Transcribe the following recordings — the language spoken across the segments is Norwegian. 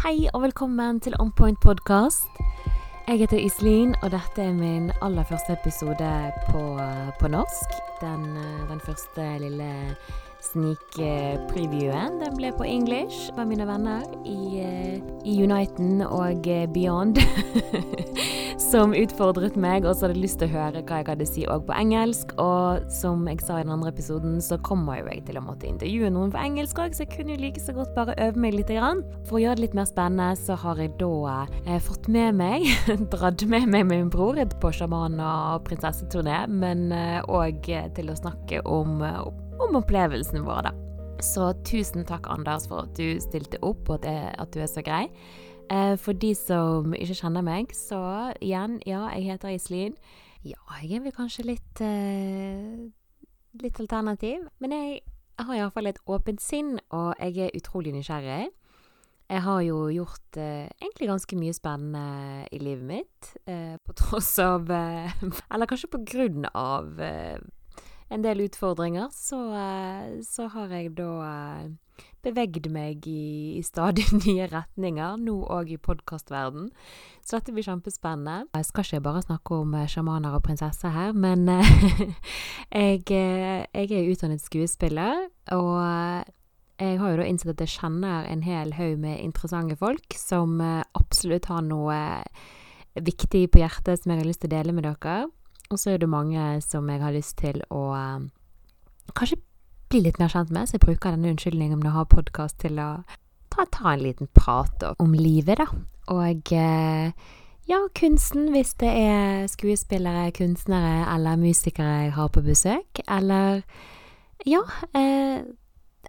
Hei og velkommen til On Point podkast. Jeg heter Iselin, og dette er min aller første episode på, på norsk. Den, eh, den første lille sneak-previewen den ble på english med mine venner i, eh, i Uniten og eh, Beyond. som utfordret meg, og så hadde lyst til å høre hva jeg hadde å si òg på engelsk. Og som jeg sa i den andre episoden, så kommer jo jeg til å måtte intervjue noen på engelsk òg, så jeg kunne jo like så godt bare øve meg litt. For å gjøre det litt mer spennende, så har jeg da eh, fått med meg, dratt med meg min bror på sjaman- og prinsesseturné, men òg eh, til å snakke om, om opplevelsene våre, da. Så tusen takk, Anders, for at du stilte opp, og det, at du er så grei. Eh, for de som ikke kjenner meg, så igjen, ja, jeg heter Iselin. Ja, jeg er vel kanskje litt eh, litt alternativ, men jeg har iallfall et åpent sinn, og jeg er utrolig nysgjerrig. Jeg har jo gjort eh, egentlig ganske mye spennende i livet mitt, eh, på tross av eh, Eller kanskje på grunn av eh, en del utfordringer, så, så har jeg da bevegd meg i, i stadig nye retninger, nå òg i podkastverden. Så dette blir kjempespennende. Jeg skal ikke bare snakke om sjamaner og prinsesser her, men jeg, jeg er utdannet skuespiller, og jeg har jo da innsett at jeg kjenner en hel haug med interessante folk som absolutt har noe viktig på hjertet som jeg har lyst til å dele med dere. Og så er det mange som jeg har lyst til å kanskje bli litt mer kjent med, så jeg bruker denne unnskyldningen om å ha podkast til å ta, ta, en liten prat om livet, da. Og ja, kunsten, hvis det er skuespillere, kunstnere eller musikere jeg har på besøk. Eller ja, eh,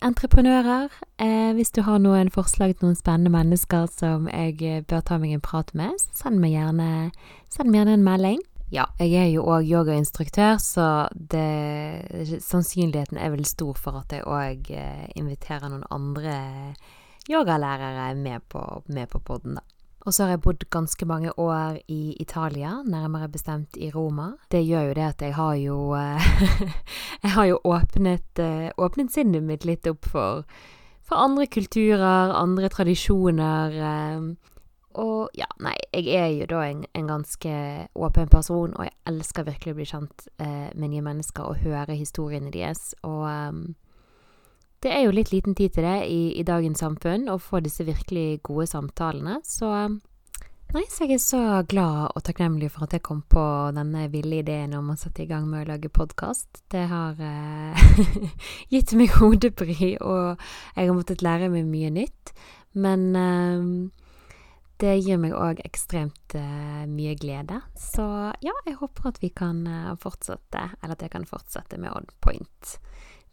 entreprenører. Eh, hvis du har noen forslag til noen spennende mennesker som jeg bør ta meg en prat med, send meg gjerne, send meg gjerne en melding. Ja, jeg er jo òg yogainstruktør, så det, sannsynligheten er vel stor for at jeg òg eh, inviterer noen andre yogalærere med på, med på podden, da. Og så har jeg bodd ganske mange år i Italia, nærmere bestemt i Roma. Det gjør jo det at jeg har jo Jeg har jo åpnet, eh, åpnet sinnet mitt litt opp for, for andre kulturer, andre tradisjoner. Og ja, nei, jeg er jo da en, en, ganske åpen person, og jeg elsker virkelig å bli kjent eh, med nye mennesker og høre historiene deres. Og um, det er jo litt liten tid til det i, i, dagens samfunn, å få disse virkelig gode samtalene. Så nei, så jeg er så glad og takknemlig for at jeg kom på denne ville ideen om å sette i gang med å lage podkast. Det har eh, gitt meg hodebry, og jeg har måttet lære meg mye nytt. Men eh, det gir meg òg ekstremt uh, mye glede. Så ja, jeg håper at vi kan uh, fortsette, eller at jeg kan fortsette med Odd Point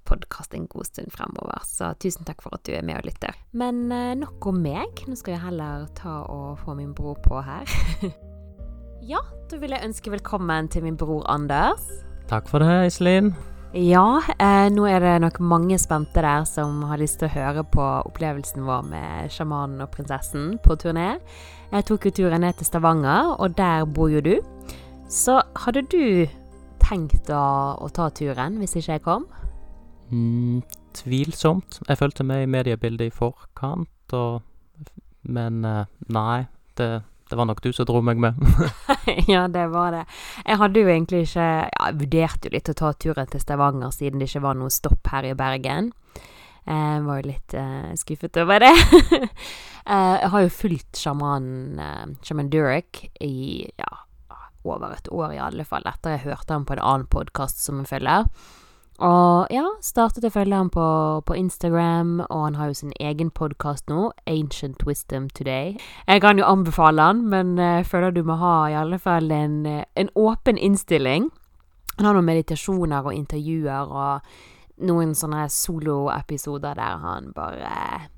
podkast en god stund fremover. Så tusen takk for at du er med og lytter. Men uh, nok om meg. Nå skal jeg heller ta og få min bror på her. ja, da vil jeg ønske velkommen til min bror Anders. Takk for det, Iselin. Ja, eh, nå er det nok mange spente der som har lyst til å høre på opplevelsen vår med sjamanen og prinsessen på turné. Jeg tok jo turen ned til Stavanger, og der bor jo du. Så hadde du tenkt å, å ta turen hvis ikke jeg kom? Mm, tvilsomt. Jeg fulgte med i mediebildet i forkant, og Men eh, nei, det det var nok du som dro meg med. ja, det var det. Jeg hadde jo egentlig ikke ja, Jeg vurderte jo litt å ta turen til Stavanger, siden det ikke var noe stopp her i Bergen. Jeg var jo litt uh, skuffet over det. uh, jeg har jo fulgt sjamanen uh, Shaman Durek i ja, over et år, i alle fall, etter jeg hørte ham på en annen podkast som jeg følger. Og ja, startet å følge ham på, på, Instagram, og han har jo sin egen podkast nå, Ancient Wisdom Today. Jeg kan jo anbefale han, men jeg uh, føler du må ha i alle fall en, uh, en åpen innstilling. Han har noen meditasjoner og intervjuer og noen sånne soloepisoder der han bare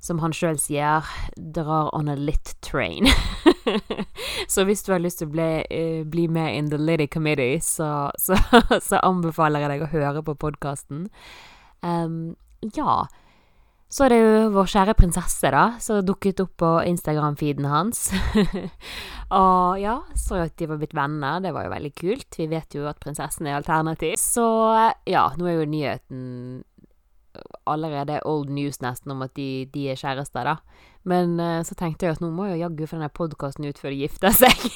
som han sjøl sier, drar on a lit train. så hvis du har lyst til å bli, uh, bli med in the Liddy Committee, så, så, så, anbefaler jeg deg å høre på podkasten. Um, ja. Så er det jo vår kjære prinsesse, da, som dukket opp på Instagram-feeden hans. og ja, så at de var blitt venner, det var jo veldig kult. Vi vet jo at prinsessen er alternativ. Så ja, nå er jo nyheten allerede old news nesten om at de, de er kjærester, da. Men eh, så tenkte jeg at nå må jo jaggu få denne podkasten ut før de gifter seg.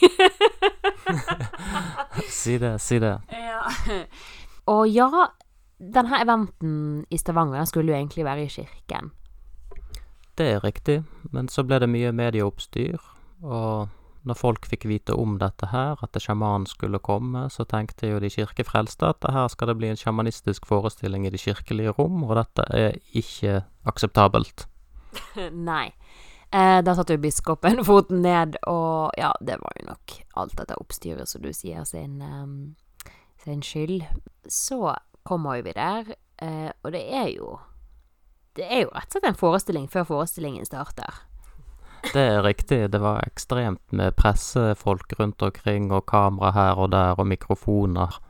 Si det, si det. Ja. Og ja, denne eventen i Stavanger den skulle jo egentlig være i kirken. Det er riktig, men så ble det mye medieoppstyr, og når folk fikk vite om dette her, at sjamanen skulle komme, så tenkte jo de kirkefrelste at her skal det bli en sjamanistisk forestilling i det kirkelige rom, og dette er ikke akseptabelt. Nei. Eh, da satte jo biskopen foten ned, og ja, det var jo nok alt dette oppstyret, som du sier, sin, um, sin skyld. Så kommer vi der, eh, og det er jo Det er jo rett og slett en forestilling før forestillingen starter. Det er riktig, det var ekstremt med pressefolk rundt omkring, og kamera her og der, og mikrofoner.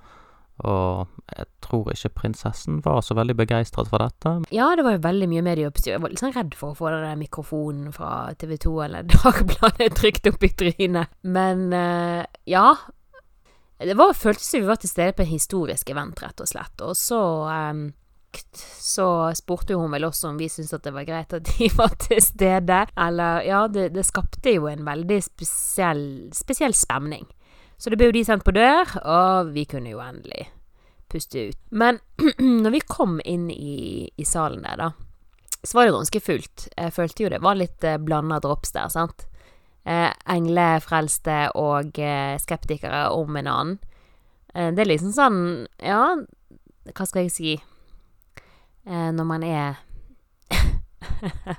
Og jeg tror ikke prinsessen var så veldig begeistret for dette. Ja, det var jo veldig mye medieoppstyr. Jeg var litt sånn redd for å få den der mikrofonen fra TV 2 eller Dagbladet trykt opp i trynet. Men eh, ja. Det var, føltes som vi var til stede på en historisk event, rett og slett. Og så um, så spurte hun vel også om vi syntes at det var greit at de var til stede. Eller Ja, det, det skapte jo en veldig spesiell, spesiell stemning. Så det ble jo de sendt på dør, og vi kunne jo endelig puste ut. Men når vi kom inn i, i salen der, da, så var det ganske fullt. Jeg følte jo det var litt eh, blanda drops der, sant. Eh, englefrelste og eh, skeptikere om en annen. Eh, det er liksom sånn, ja, hva skal jeg si eh, Når man er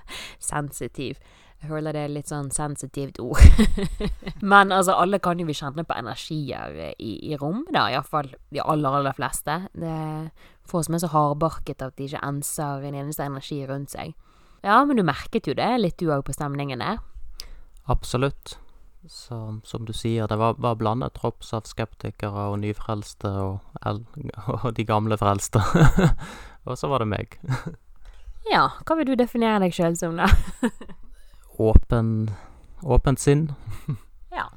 sensitiv. Jeg føler det er litt sånn sensitivt ord. Men altså, alle kan jo vi kjenne på energier i, i rom, da. Iallfall de aller, aller fleste. Det er få som er så hardbarket at de ikke enser en eneste energi rundt seg. Ja, men du merket jo det litt du òg på stemningen der. Absolutt. Så som du sier, det var, var blandet tropps av skeptikere og nyfrelste og, og de gamle frelste. og så var det meg. Ja, hva vil du definere deg sjøl som, da? Åpen Åpent sinn. Ja.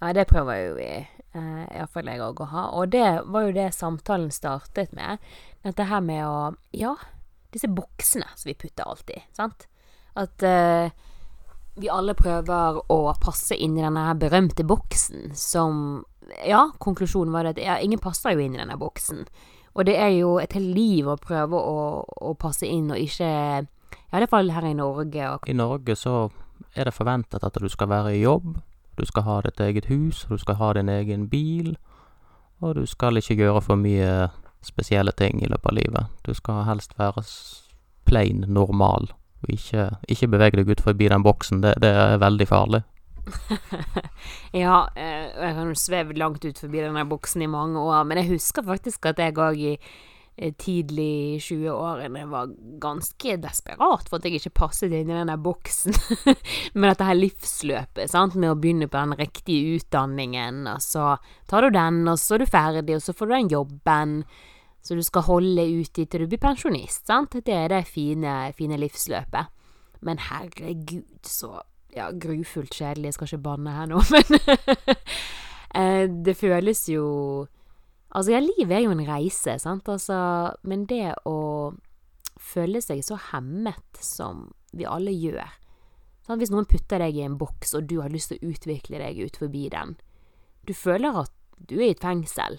ja, det prøver jo vi, uh, iallfall jeg òg, å ha. Og det var jo det samtalen startet med. Dette her med å Ja, disse boksene som vi putter alltid, sant. At uh, vi alle prøver å passe inn i denne her berømte boksen som Ja, konklusjonen var det at ja, ingen passer jo inn i denne boksen. Og det er jo et helt liv å prøve å, å passe inn og ikke Ja, i hvert fall her i Norge. Og I Norge så er det forventet at du skal være i jobb, du skal ha ditt eget hus, du skal ha din egen bil, og du skal ikke gjøre for mye spesielle ting i løpet av livet. Du skal helst være plain normal, og ikke, ikke bevege deg ut forbi den boksen. Det, det er veldig farlig. ja, eh, jeg har svevd langt ut forbi denne boksen i mange år, men jeg husker faktisk at jeg òg i eh, i 20-årene var ganske desperat for at jeg ikke passet inn i denne boksen. med dette her livsløpet, sant, med å begynne på den riktige utdanningen, og så tar du den, og så er du ferdig, og så får du den jobben. Så du skal holde ut til du blir pensjonist, sant. Det er det fine, fine livsløpet. Men herregud, så ja, grufullt kjedelig. Jeg skal ikke banne her nå, men Det føles jo Altså, ja, livet er jo en reise, sant, altså, men det å føle seg så hemmet som vi alle gjør sant? Hvis noen putter deg i en boks, og du har lyst til å utvikle deg ut forbi den Du føler at du er i et fengsel.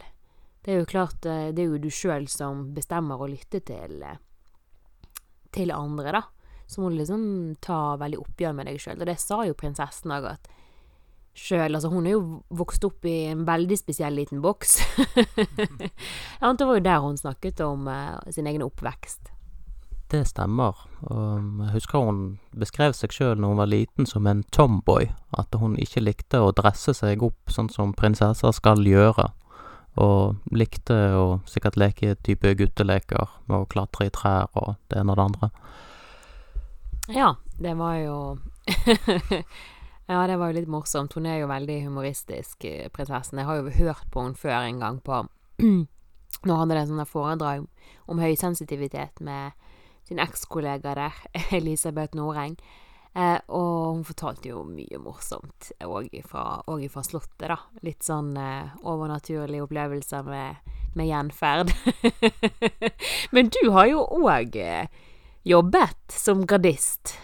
Det er jo klart, eh, det er jo du sjøl som bestemmer å lytte til, eh, til andre, da så må du liksom ta veldig oppgjør med deg sjøl. Og det sa jo prinsessen òg, at sjøl Altså, hun er jo vokst opp i en veldig spesiell liten boks. ja, det var jo der hun snakket om uh, sin egen oppvekst. Det stemmer. Og jeg husker hun beskrev seg sjøl når hun var liten som en tomboy. At hun ikke likte å dresse seg opp sånn som prinsesser skal gjøre. Og likte å sikkert leke type gutteleker med å klatre i trær og det ene og det andre. Ja, det var jo Ja, det var jo litt morsomt. Hun er jo veldig humoristisk, eh, prinsessen. Jeg har jo hørt på henne før en gang på Nå hadde det sånne foredrag om høysensitivitet med sin ekskollega der, Elisabeth Noreng. Eh, og hun fortalte jo mye morsomt òg fra, fra, Slottet, da. Litt sånn eh, overnaturlige opplevelser med, med gjenferd. Men du har jo òg eh, jobbet som gardist.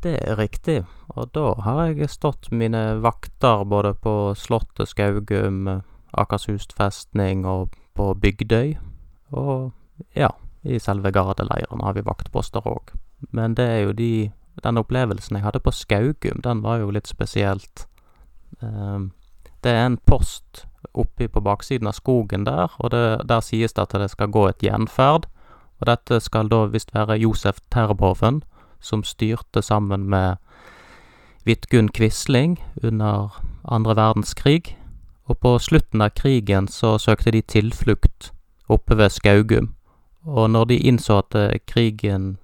Det er riktig, og da har jeg stått mine vakter både på Slottet Skaugum, Akershus festning og på Bygdøy, og ja, i selve gardeleiren har vi vaktposter òg. Men det er jo de den opplevelsen jeg hadde på Skaugum, den var jo litt spesielt. Um, det er en post oppi på baksiden av skogen der, og det, der sies det at det skal gå et gjenferd. Og dette skal da visst være Josef Terboven, som styrte sammen med Vidkun Quisling under andre verdenskrig. Og på slutten av krigen så søkte de tilflukt oppe ved Skaugum. Og når de innså at krigen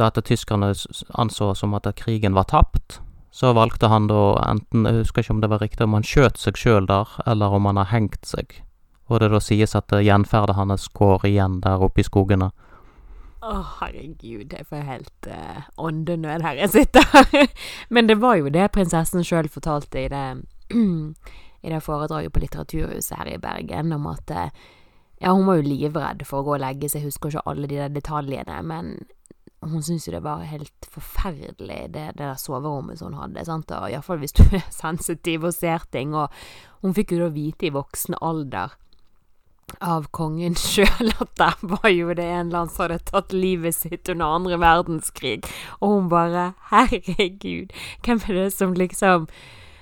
At tyskerne anså som at krigen var tapt, så valgte han da enten Jeg husker ikke om det var riktig om han skjøt seg sjøl der, eller om han har hengt seg. Og det da sies at gjenferdet hans går igjen der oppe i skogene. Å, oh, herregud, jeg får helt uh, åndenød her jeg sitter. Men det var jo det prinsessen sjøl fortalte i det, i det foredraget på Litteraturhuset her i Bergen, om at uh, ja, hun var jo livredd for å gå og legge seg, jeg husker ikke alle de der detaljene, men hun syntes jo det var helt forferdelig, det, det der soverommet som hun hadde, sant, og iallfall hvis du er sensitiv og ser ting, og hun fikk jo da vite i voksen alder av kongen sjøl at der var jo det en annen som hadde tatt livet sitt under andre verdenskrig, og hun bare herregud, hvem er det som liksom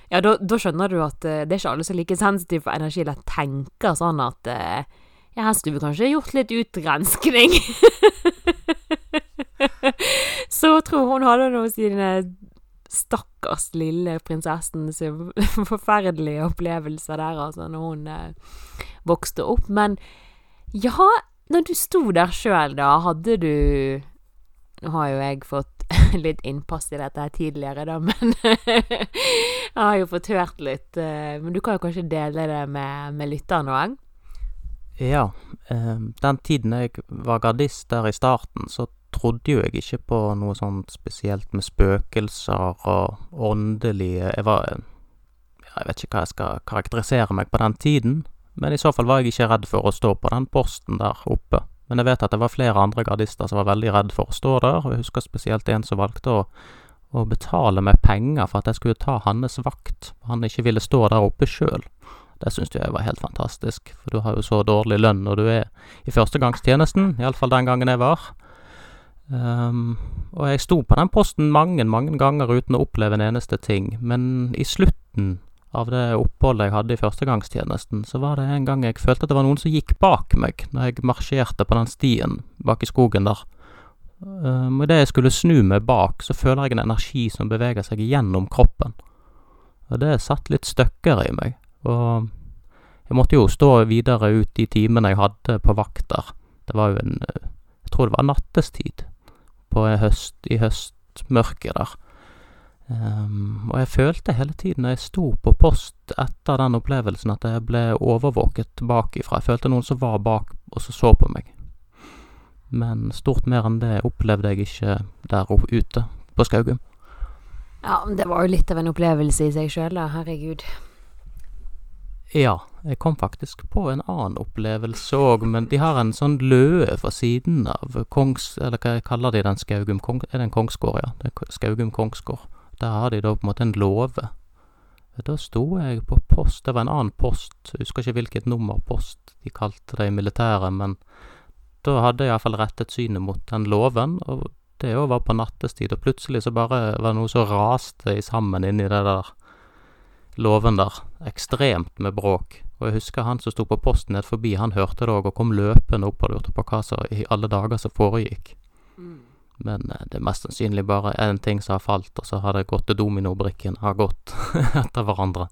ja, da, da skjønner du at uh, det er ikke alle som er like sensitive for energi, eller tenker sånn at uh, ja, her skulle vi kanskje gjort litt utrenskning. Så tror hun hadde noe sine stakkars lille prinsessen sin forferdelige opplevelser der, altså, når hun eh, vokste opp. Men ja, når du sto der sjøl, da, hadde du Nå har jo jeg fått litt innpass i dette her tidligere, da, men Jeg har jo fått hørt litt eh, Men du kan jo kanskje dele det med, med lytteren òg? Ja. Eh, den tiden jeg var gardist der i starten, så trodde jo jeg ikke på noe sånt spesielt med spøkelser og åndelige Jeg var Jeg vet ikke hva jeg skal karakterisere meg på den tiden, men i så fall var jeg ikke redd for å stå på den posten der oppe. Men jeg vet at det var flere andre gardister som var veldig redd for å stå der, og jeg husker spesielt en som valgte å, å betale meg penger for at jeg skulle ta hans vakt, han ikke ville stå der oppe sjøl. Det syns jeg var helt fantastisk, for du har jo så dårlig lønn når du er i førstegangstjenesten, iallfall den gangen jeg var. Um, og jeg sto på den posten mange, mange ganger uten å oppleve en eneste ting, men i slutten av det oppholdet jeg hadde i førstegangstjenesten, så var det en gang jeg følte at det var noen som gikk bak meg når jeg marsjerte på den stien bak i skogen der. Um, idet jeg skulle snu meg bak, så føler jeg en energi som beveger seg gjennom kroppen. Og det satt litt støkker i meg, og jeg måtte jo stå videre ut de timene jeg hadde på vakt der. Det var jo en Jeg tror det var nattestid på høst, i høstmørket der. Um, og jeg følte hele tiden når jeg sto på post etter den opplevelsen, at jeg ble overvåket bakifra. Jeg følte noen som var bak og som så på meg. Men stort mer enn det opplevde jeg ikke der ute på Skaugum. Ja, det var jo litt av en opplevelse i seg sjøl, da. Herregud. Ja, jeg kom faktisk på en annen opplevelse òg, men de har en sånn løe fra siden av kongs... Eller hva kaller de den Skaugum kong, Er det en kongsgård, ja? Det er Skaugum kongsgård. Der har de da på en måte en låve. Da sto jeg på post, det var en annen post, jeg husker ikke hvilket nummer post de kalte det i militæret, men da hadde jeg iallfall rettet synet mot den låven, og det òg var på nattestid, og plutselig så bare var det noe som raste sammen inni det der låven der, ekstremt med bråk, og jeg husker han som sto på posten ned forbi, han hørte det òg og kom løpende opp og lurte på hva som i alle dager som foregikk. Mm. Men eh, det er mest sannsynlig bare én ting som har falt, og så har det gått til dominobrikken har gått etter hverandre.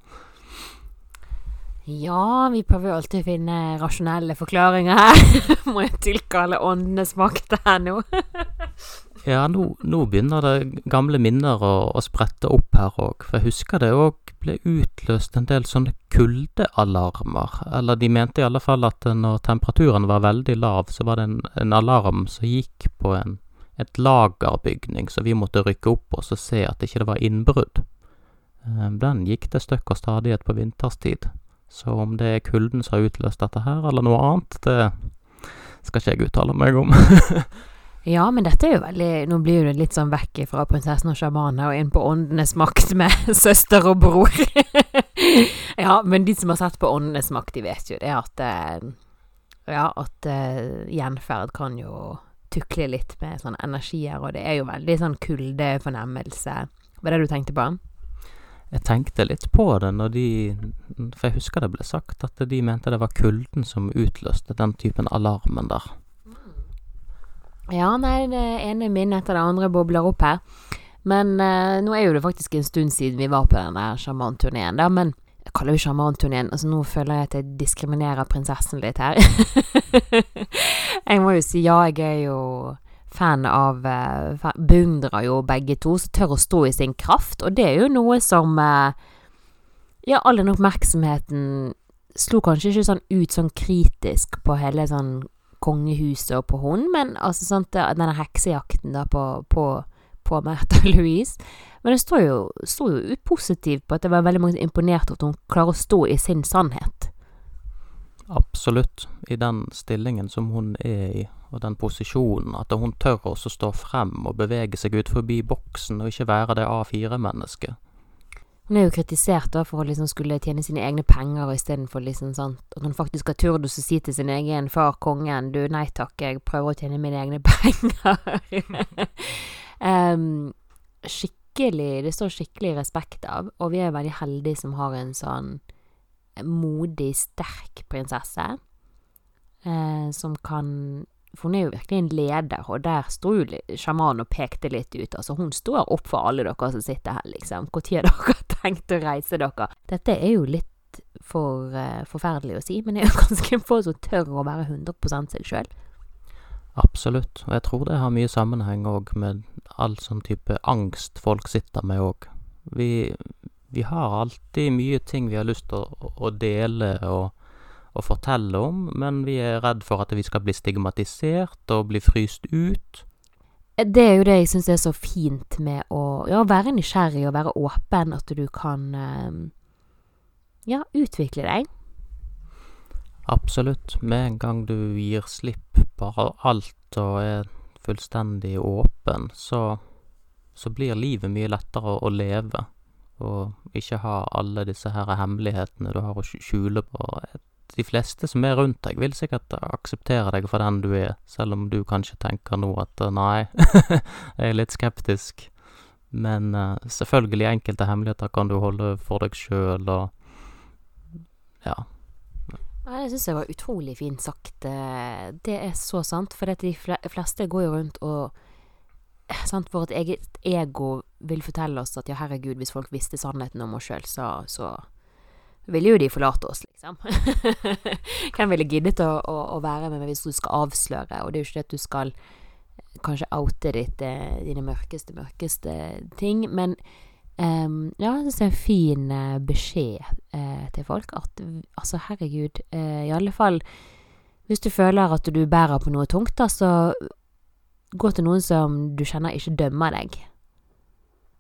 Ja, vi prøver jo alltid å finne rasjonelle forklaringer her. Må jeg tilkalle åndenes makt her nå? ja, nå, nå, begynner det gamle minner å, å sprette opp her òg. For jeg husker det òg ble utløst en del sånne kuldealarmer. Eller de mente i alle fall at når temperaturen var veldig lav, så var det en, en alarm som gikk på en, et lagerbygning, så vi måtte rykke opp oss og se at ikke det var innbrudd. Eh, den gikk til støkk og stadighet på vinterstid. Så om det er kulden som har utløst dette her, eller noe annet, det skal ikke jeg uttale meg om. Ja, men dette er jo veldig Nå blir det litt sånn vekk fra prinsessen og sjamanen og inn på åndenes makt med søster og bror. ja, men de som har sett på åndenes makt, de vet jo det at eh, Ja, at uh, gjenferd kan jo tukle litt med sånne energier, og det er jo veldig sånn kuldefornemmelse. Var det du tenkte på? Jeg tenkte litt på det når de For jeg husker det ble sagt at de mente det var kulden som utløste den typen alarmen der. Ja, nei, det ene minnet etter det andre bobler opp her. Men eh, nå er jo det faktisk en stund siden vi var på den der sjamanturneen, da. Men jeg kaller jo sjamanturneen Altså, nå føler jeg at jeg diskriminerer prinsessen litt her. jeg må jo si ja, jeg er jo fan av uh, Beundrer jo begge to, som tør å stå i sin kraft. Og det er jo noe som eh, Ja, all den oppmerksomheten slo kanskje ikke sånn ut sånn kritisk på hele sånn kongehuset og på hun, men altså sånt, denne heksejakten da på, på, på Märtha Louise. Men det står jo, står jo positivt på at det var veldig mange imponert over at hun klarer å stå i sin sannhet. Absolutt. I den stillingen som hun er i, og den posisjonen, at hun tør også stå frem og bevege seg ut forbi boksen og ikke være det A4-mennesket. Hun er jo kritisert da for å liksom skulle tjene sine egne penger istedenfor liksom sånn at hun faktisk har turdus å si til sin egen far, kongen, du, nei takk, jeg prøver å tjene mine egne penger. um, skikkelig Det står skikkelig respekt av, og vi er veldig heldige som har en sånn modig, sterk prinsesse eh, som kan for hun er jo virkelig en leder, og der sto sjamanen og pekte litt ut. Altså, hun står opp for alle dere som sitter her, liksom. Når har dere tenkt å reise dere? Dette er jo litt for uh, forferdelig å si, men det er jo ganske få som tør å være 100 seg sjøl. Absolutt, og jeg tror det har mye sammenheng òg med all sånn type angst folk sitter med òg. Vi, vi, har alltid mye ting vi har lyst til å, å dele og å fortelle om, men vi er redd for at vi skal bli stigmatisert og bli fryst ut. Det er jo det jeg syns er så fint med å ja, være nysgjerrig og være åpen, at du kan ehm, ja, utvikle deg. Absolutt. Med en gang du gir slipp på alt og er fullstendig åpen, så, så blir livet mye lettere å leve. Og ikke ha alle disse her hemmelighetene du har å skjule på. Et de fleste som er rundt deg, vil sikkert akseptere deg for den du er, selv om du kanskje tenker nå at eh, nei, jeg er litt skeptisk. Men uh, selvfølgelig, enkelte hemmeligheter kan du holde for deg sjøl, og ja. Nei, det syns jeg var utrolig fint sagt. Eh, det er så sant, for de fleste går jo rundt og sant, Vårt eget ego vil fortelle oss at ja, herregud, hvis folk visste sannheten om oss sjøl, så, så ville jo de forlate oss, liksom. Hvem ville giddet å, å, å, være med meg hvis du skal avsløre? Og det er jo ikke det at du skal eh, kanskje oute ditt, eh, dine mørkeste, mørkeste ting, men um, ja, jeg syns det er en fin uh, beskjed uh, til folk at altså, herregud, uh, i alle fall hvis du føler at du bærer på noe tungt, da, så gå til noen som du kjenner ikke dømmer deg.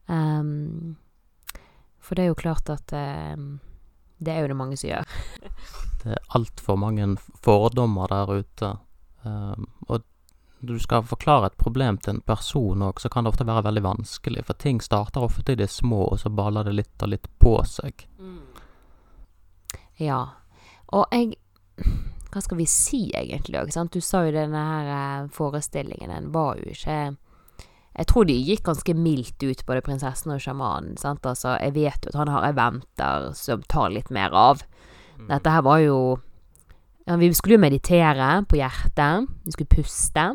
Um, for det er jo klart at um, det er jo det mange som gjør. det er altfor mange fordommer der ute. Um, og du skal forklare et problem til en person òg, så kan det ofte være veldig vanskelig. For ting starter ofte i det små, og så baller det litt og litt på seg. Mm. Ja. Og jeg Hva skal vi si, egentlig òg? Du sa jo denne her eh, forestillingen, den var jo ikke jeg tror de gikk ganske mildt ut, både prinsessen og sjamanen. Altså, jeg vet jo at han har eventer som tar litt mer av. Mm. Dette her var jo ja, Vi skulle jo meditere på hjertet. Vi skulle puste.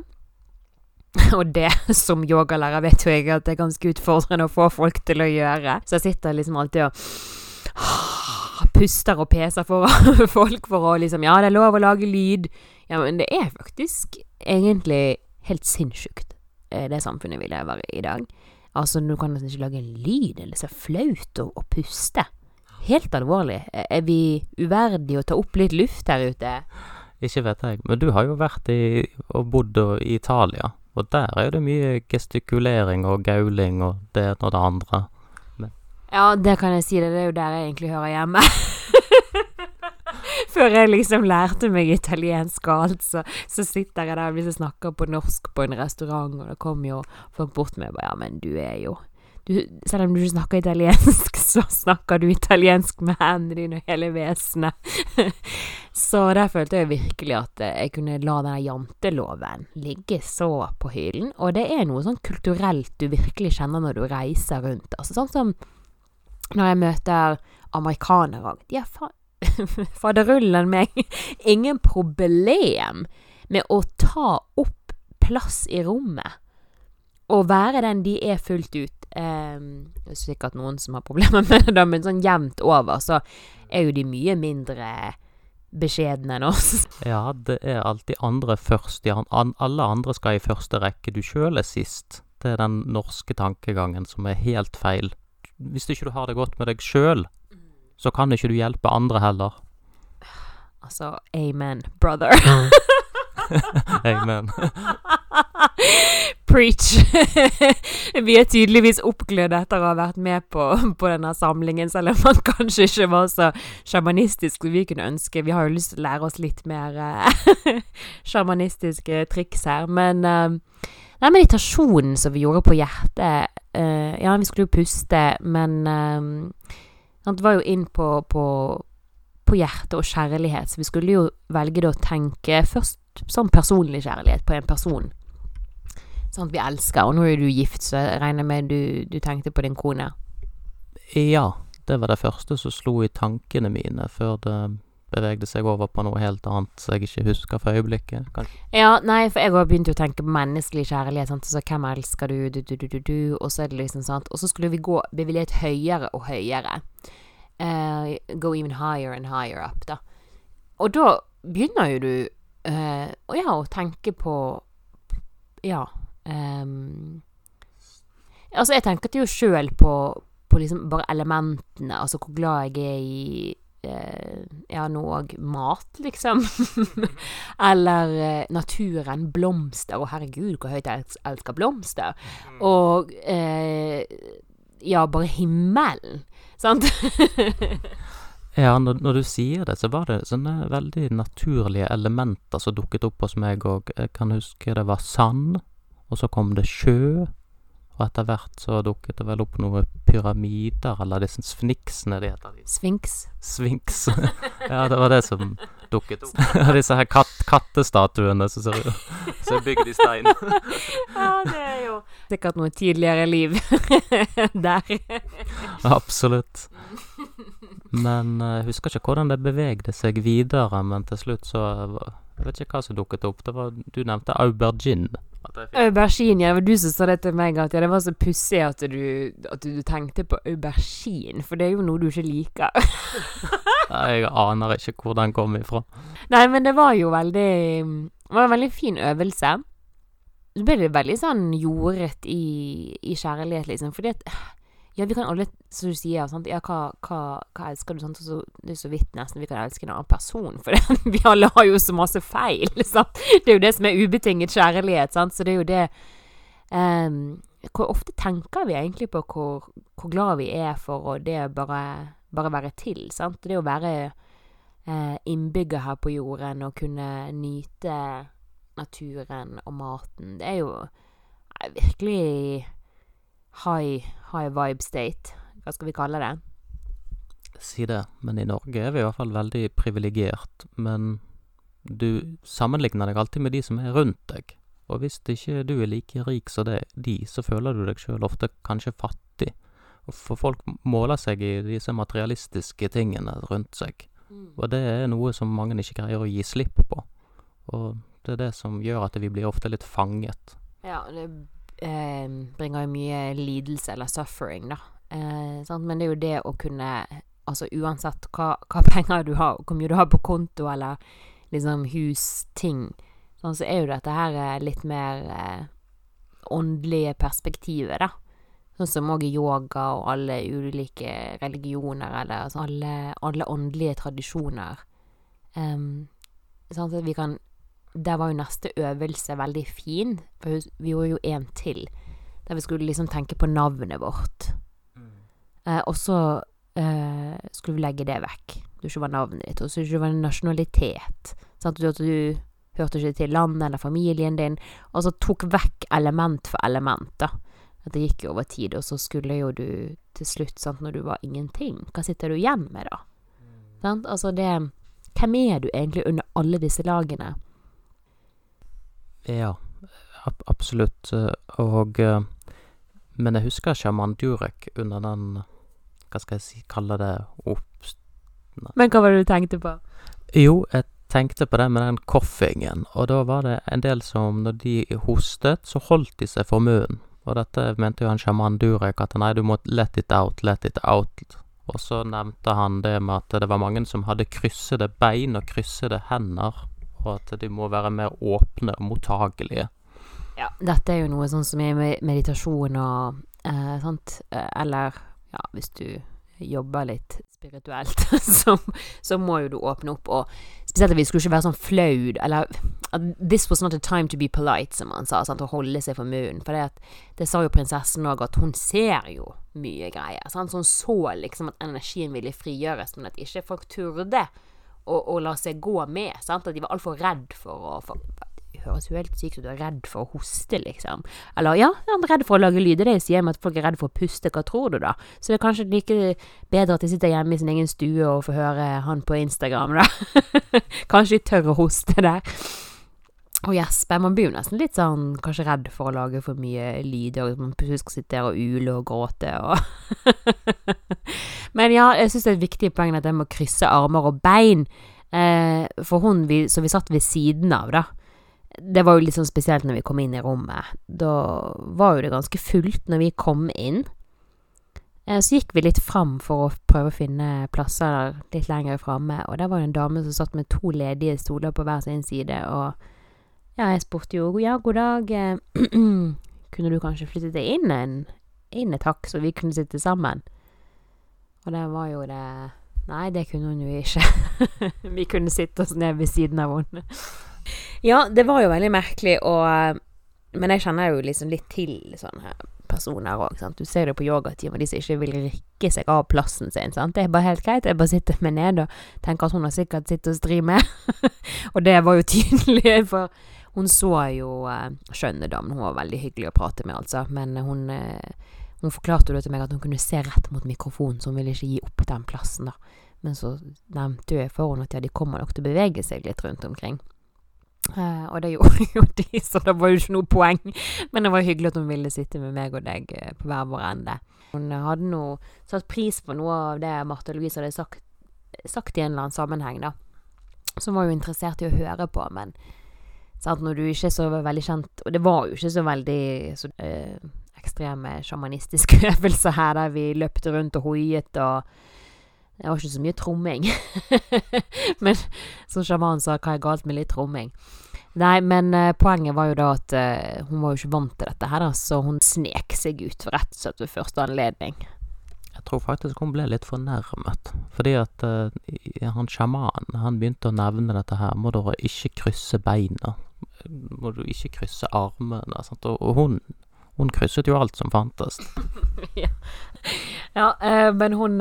Og det som yogalærer vet jo jeg at det er ganske utfordrende å få folk til å gjøre. Så jeg sitter liksom alltid og puster og peser foran folk for å liksom Ja, det er lov å lage lyd. Ja, men det er faktisk egentlig helt sinnssykt. Eh, det samfunnet vi lever i i dag. Altså, du kan nesten ikke lage en lyd, eller så flaut å, puste. Helt alvorlig. Er vi uverdige å ta opp litt luft her ute? Ikke vet jeg, men du har jo vært i, og bodd i Italia, og der er det mye gestikulering og gauling og det ene og det andre. Men. Ja, det kan jeg si, det, det er jo der jeg egentlig hører hjemme. før jeg liksom lærte meg italiensk og alt, så, så sitter jeg der og snakker på norsk på en restaurant, og det kommer jo folk bort med meg Ja, men du er jo du, selv om du ikke snakker italiensk, så snakker du italiensk med hendene dine og hele vesenet. så der følte jeg virkelig at jeg kunne la denne janteloven ligge så på hyllen. Og det er noe sånn kulturelt du virkelig kjenner når du reiser rundt. Altså sånn som når jeg møter amerikanere. De er fa faderullen meg ingen problem med å ta opp plass i rommet. Og være den de er fullt ut. Um, det er sikkert noen som har problemer med det, men sånn jevnt over så er jo de mye mindre beskjedne enn oss. Ja, det er alltid andre først. Ja, alle andre skal i første rekke. Du sjøl er sist. Det er den norske tankegangen som er helt feil. Hvis ikke du har det godt med deg sjøl, så kan ikke du hjelpe andre heller. Altså, amen, brother. amen. Preach. Vi er tydeligvis oppglødd etter å ha vært med på, på, denne samlingen, selv om man kanskje ikke var så sjamanistisk som vi kunne ønske. Vi har jo lyst til å lære oss litt mer eh, sjamanistiske triks her. Men uh, den meditasjonen som vi gjorde på hjertet uh, Ja, vi skulle jo puste, men uh, det var jo inn på, på, på hjerte og kjærlighet, så vi skulle jo velge å tenke først sånn personlig kjærlighet på en person Sånn at vi elsker. Og nå er du gift, så jeg regner med du, du tenkte på din kone. Ja, det var det første som slo i tankene mine, før det bevegde seg over på noe helt annet som jeg ikke husker for øyeblikket. Kanskje. Ja, nei, for jeg har begynt å tenke på menneskelig kjærlighet. Sant? Så hvem elsker du, du, du, du, du, du, og så er det liksom sant. Og så skulle vi gå bevilget høyere og høyere. Uh, go even higher and higher up, da. Og da begynner jo du uh, ja, å tenke på Ja, Um, altså, jeg tenker jo sjøl på, på liksom bare elementene, altså hvor glad jeg er i uh, ja, noe mat, liksom. Eller eh, naturen, blomster. Å, herregud, hvor høyt jeg elsker blomster. Mm. Og eh, ja, bare himmelen. Sant? ja, når, når, du sier det, så var det sånne veldig naturlige elementer som dukket opp hos meg òg. Jeg kan huske det var sand. Og så kom det sjø, og etter hvert så dukket det vel opp noen pyramider, eller disse sfinksene de heter. Sfinks. Sfinks. ja, det var det som dukket opp. disse her kat kattestatuene som ser ut er bygd i stein. ja, det er jo sikkert noe tidligere liv der. Absolutt. Men jeg jeg husker ikke hvordan det bevegde seg videre, men til slutt så Jeg vet ikke hva som dukket opp. Det var, du nevnte aubergine. Aubergine, ja. Det var du som sa det til meg, at ja, det var så pussig at, at, du tenkte på aubergine, for det er jo noe du ikke liker. jeg aner ikke hvor den kom ifra. Nei, men det var jo veldig Det var en veldig fin øvelse. Så ble det veldig sånn jordet i, i kjærlighet, liksom. Fordi at ja, vi kan alle, som du sier, sant? Ja, hva, hva, hva elsker du? Sant? Så, det er så vidt nesten vi kan elske en annen person, for vi alle har jo så masse feil. Sant? Det er jo det som er ubetinget kjærlighet, sant? så det er jo det um, Hvor ofte tenker vi egentlig på hvor, hvor glad vi er for å det bare, bare være til, sant? Det å være uh, innbygger her på jorden og kunne nyte naturen og maten, det er jo uh, virkelig high, high vibe state. Hva skal vi kalle det? Si det, men i Norge er vi i hvert fall veldig privilegert. Men du sammenligner deg alltid med de som er rundt deg. Og hvis ikke du er like rik som de, så føler du deg sjøl ofte kanskje fattig. For folk måler seg i disse materialistiske tingene rundt seg. Mm. Og det er noe som mange ikke greier å gi slipp på. Og det er det som gjør at vi blir ofte litt fanget. Ja, det eh, bringer jo mye lidelse, eller suffering, da. Eh, Men det er jo det å kunne Altså uansett hva, hva, penger du har, hvor mye du har på konto, eller liksom hus, ting, sånn, så er jo dette her eh, litt mer eh, åndelige perspektivet, da. Sånn som òg i yoga og alle ulike religioner, eller altså alle, alle åndelige tradisjoner. Um, sånn at vi kan der var jo neste øvelse veldig fin, for vi gjorde jo en til. Der vi skulle liksom tenke på navnet vårt. Mm. Eh, og så eh, skulle vi legge det vekk. du ikke var navnet ditt, og så ikke var nasjonalitet. Sant? At du hørte ikke til landet eller familien din. Og så tok vekk element for element, da. At det gikk jo over tid, og så skulle jo du til slutt, sant, når du var ingenting, hva sitter du igjen med, da? Sant? Altså det Hvem er du egentlig under alle disse lagene? Ja, ab absolutt. Og Men jeg husker sjaman Durek under den Hva skal jeg si, kalle det opp... Men hva var det du tenkte på? Jo, jeg tenkte på det med den koffingen, og da var det en del som når de hostet, så holdt de seg for munnen. Og dette mente jo han sjaman Durek at nei, du må let it out, let it out. Og så nevnte han det med at det var mange som hadde kryssede bein og kryssede hender, og at de må være mer åpne og mottagelige. Ja, dette er jo noe sånn som med meditasjon og eh, sånt, eller ja, hvis du jobber litt spirituelt, så, så, må jo du åpne opp, og spesielt at vi skulle ikke være sånn flau, eller This was not a time to be polite, som han sa, sant, å holde seg for munnen. For det, at, det sa jo prinsessen òg, at hun ser jo mye greier. Sant? Så hun så liksom at energien ville frigjøres, men at ikke folk turde å, å la seg gå med. Sant? At de var altfor redd for å for, det høres jo helt sykt ut, du er redd for å hoste, liksom. Eller ja, han er redd for å lage lyd. Det er sier meg at folk er redd for å puste. Hva tror du, da? Så det er kanskje like bedre at de sitter hjemme i sin egen stue og får høre han på Instagram, da. kanskje de tør å hoste der. Og gjespe. Man blir jo nesten litt sånn kanskje redd for å lage for mye lyder. Man plutselig skal sitte der og ule og gråte og Men ja, jeg syns det er et viktig poeng at jeg må krysse armer og bein. Eh, for hun vi, som vi satt ved siden av, da det var jo litt sånn spesielt når vi kom inn i rommet. Da var jo det ganske fullt når vi kom inn. Eh, så gikk vi litt fram for å prøve å finne plasser litt lenger framme, og der var det en dame som satt med to ledige stoler på hver sin side, og ja, jeg spurte jo ja, god dag, eh, kunne du kanskje flytte deg inn en, inn et hakk, så vi kunne sitte sammen? Og det var jo det Nei, det kunne hun jo ikke. vi kunne sitte oss ned ved siden av henne. Ja, det var jo veldig merkelig, og Men jeg kjenner jo liksom litt til sånne personer òg. Du ser det på yogatimer, de som ikke vil rikke seg av plassen sin, sant. Det er bare helt greit. Jeg bare sitter meg ned og tenker at hun har sikkert sittet og stri med. og det var jo tydelig, for hun så jo uh, skjønne damen. Hun var veldig hyggelig å prate med, altså. Men hun uh, hun forklarte jo til meg at hun kunne se rett mot mikrofonen, så hun ville ikke gi opp den plassen, da. Men så nevnte jeg for henne at ja, de kommer nok til å bevege seg litt rundt omkring. Uh, og det gjorde jo de, så det var jo ikke noe poeng. Men det var hyggelig at hun ville sitte med meg og deg uh, på hver vår ende. Hun hadde nå satt pris på noe av det Marte Louise hadde sagt, sagt, i en eller annen sammenheng, da. Som var jo interessert i å høre på, men sant, når du ikke er så veldig kjent Og det var jo ikke så veldig så, ekstreme sjamanistiske øvelser her, der vi løpte rundt og hoiet og det var ikke så mye tromming. men som sjamanen sa, hva er galt med litt tromming? Nei, men uh, poenget var jo da at uh, hun var jo ikke vant til dette her, da, så hun snek seg ut rett og slett ved første anledning. Jeg tror faktisk hun ble litt fornærmet, fordi at uh, han sjamanen, begynte å nevne dette her, må dere ikke krysse beina, må du ikke krysse armene, sant, og, og hun hun krysset jo alt som fantes. ja, ja men hun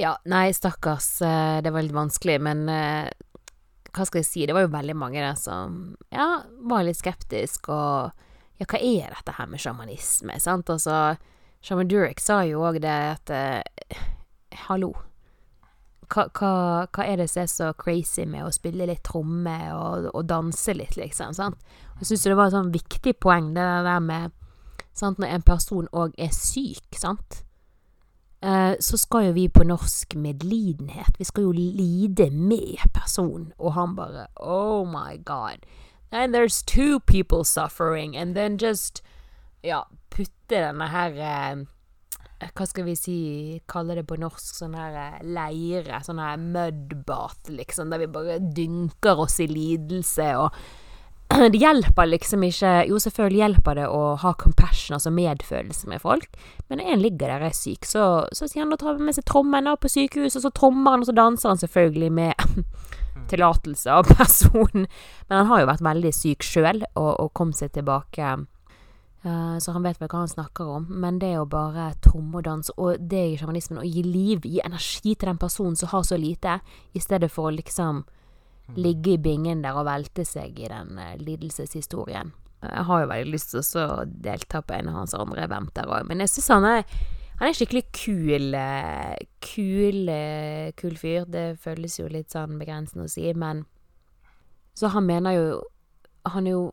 ja, nei, stakkars. Eh, det var litt vanskelig, men eh, hva skal jeg si? Det var jo veldig mange der som ja, var litt skeptisk, og ja, hva er dette her med sjamanisme, sant? Altså, Shaman Durek sa jo òg det at eh, hallo. Hva, hva, hva, er det som er så crazy med å spille litt tromme og, og danse litt, liksom? sant? Jeg syns det var et sånn viktig poeng, det der med sant, Når en person òg er syk, sant? Eh, så skal jo vi på norsk medlidenhet. Vi skal jo lide med personen. Og han bare Oh my God. And there's two people suffering. And then just Ja, putte denne her eh, Hva skal vi si Kalle det på norsk sånn her eh, leire. Sånn her mudbath, liksom. Der vi bare dynker oss i lidelse og det hjelper liksom ikke Jo, selvfølgelig hjelper det å ha compassion, altså medfølelse med folk, men når en ligger der og er syk, så, så sier han da tar med seg trommen på sykehuset, og så trommer han, og så danser han selvfølgelig med tillatelse av personen. Men han har jo vært veldig syk sjøl, og, og, kom seg tilbake så han vet vel hva han snakker om. Men det å bare tromme og danse, og det i sjamanismen, å gi liv, gi energi til den personen som har så lite, i stedet for å liksom ligge i bingen der og velte seg i den uh, lidelseshistorien. Jeg har jo veldig lyst til å delta på en av hans andre eventer òg, men jeg syns han er han er skikkelig kul, uh, kul, kul fyr. Det føles jo litt sånn begrensende å si, men Så han mener jo Han er jo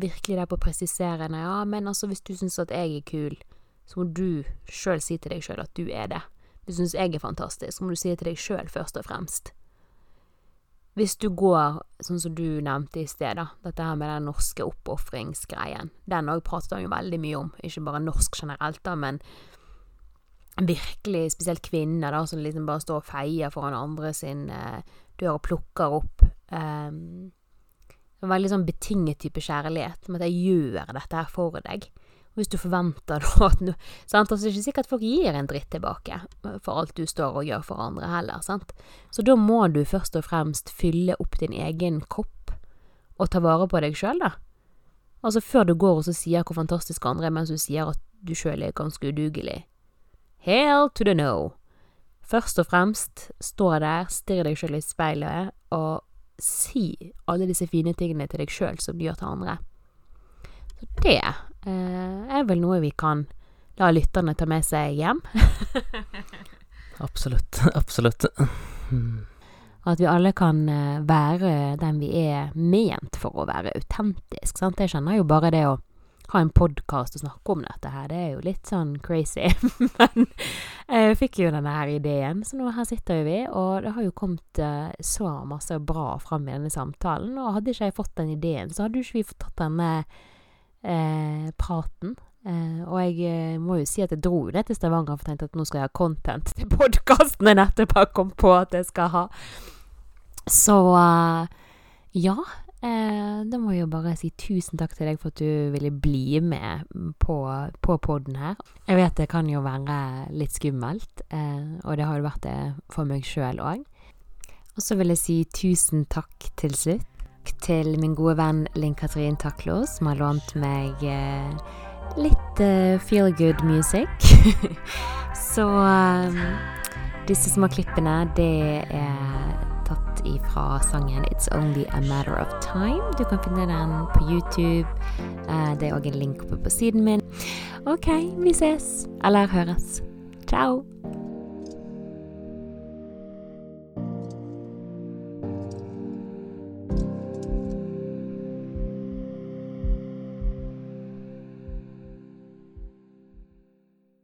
virkelig der på å presisere Ja, men altså, hvis du syns at jeg er kul, så må du sjøl si til deg sjøl at du er det. Hvis du syns jeg er fantastisk, så må du si det til deg sjøl først og fremst. Hvis du går, sånn som du nevnte i sted, da, dette her med den norske oppofringsgreien, den òg pratet han jo veldig mye om, ikke bare norsk generelt, da, men virkelig, spesielt kvinner, da, som liksom bare står og feier foran andre sin eh, dør og plukker opp eh, en veldig sånn betinget type kjærlighet, med at jeg gjør dette her for deg. Hvis du forventer da at no, sant? Altså, det er ikke sikkert at folk gir en dritt tilbake for alt du står og gjør for andre heller, sant. Så da må du først og fremst fylle opp din egen kopp og ta vare på deg sjøl, da. Altså før du går og så sier hvor fantastisk andre er, mens du sier at du sjøl er ganske udugelig. Hail to the no. Først og fremst stå der, stirr deg sjøl i speilet og si alle disse fine tingene til deg sjøl som du gjør til andre. Så det eh, er vel noe vi kan la lytterne ta med seg hjem. absolutt. Absolutt. At vi alle kan eh, være den vi er ment for å være autentisk. Sant? Jeg kjenner jo bare det å ha en podkast og snakke om dette her. Det er jo litt sånn crazy. Men jeg fikk jo denne her ideen, så nå her sitter vi. Og det har jo kommet uh, så masse bra fram i denne samtalen. Og hadde ikke jeg fått den ideen, så hadde jo ikke vi fått tatt denne eh, praten. Eh, og jeg må jo si at jeg dro ned til Stavanger for tenkte at nå skal jeg ha content til podkasten jeg nettopp har kommet på at jeg skal ha. Så ja, Eh, da må jeg jo bare si tusen takk til deg for at du ville bli med på, på poden her. Jeg vet det kan jo være litt skummelt, eh, og det har jo vært det for meg sjøl òg. Og så vil jeg si tusen takk til slutt til min gode venn Linn Katrin Taklo, som har lånt meg eh, litt uh, feel good music. så um, disse små klippene, det er tatt ifra sangen 'It's Only A Matter of Time'. Du kan finne den på YouTube. Eh, det er òg en link oppe på siden min. OK, vi ses. Eller høres. Ciao.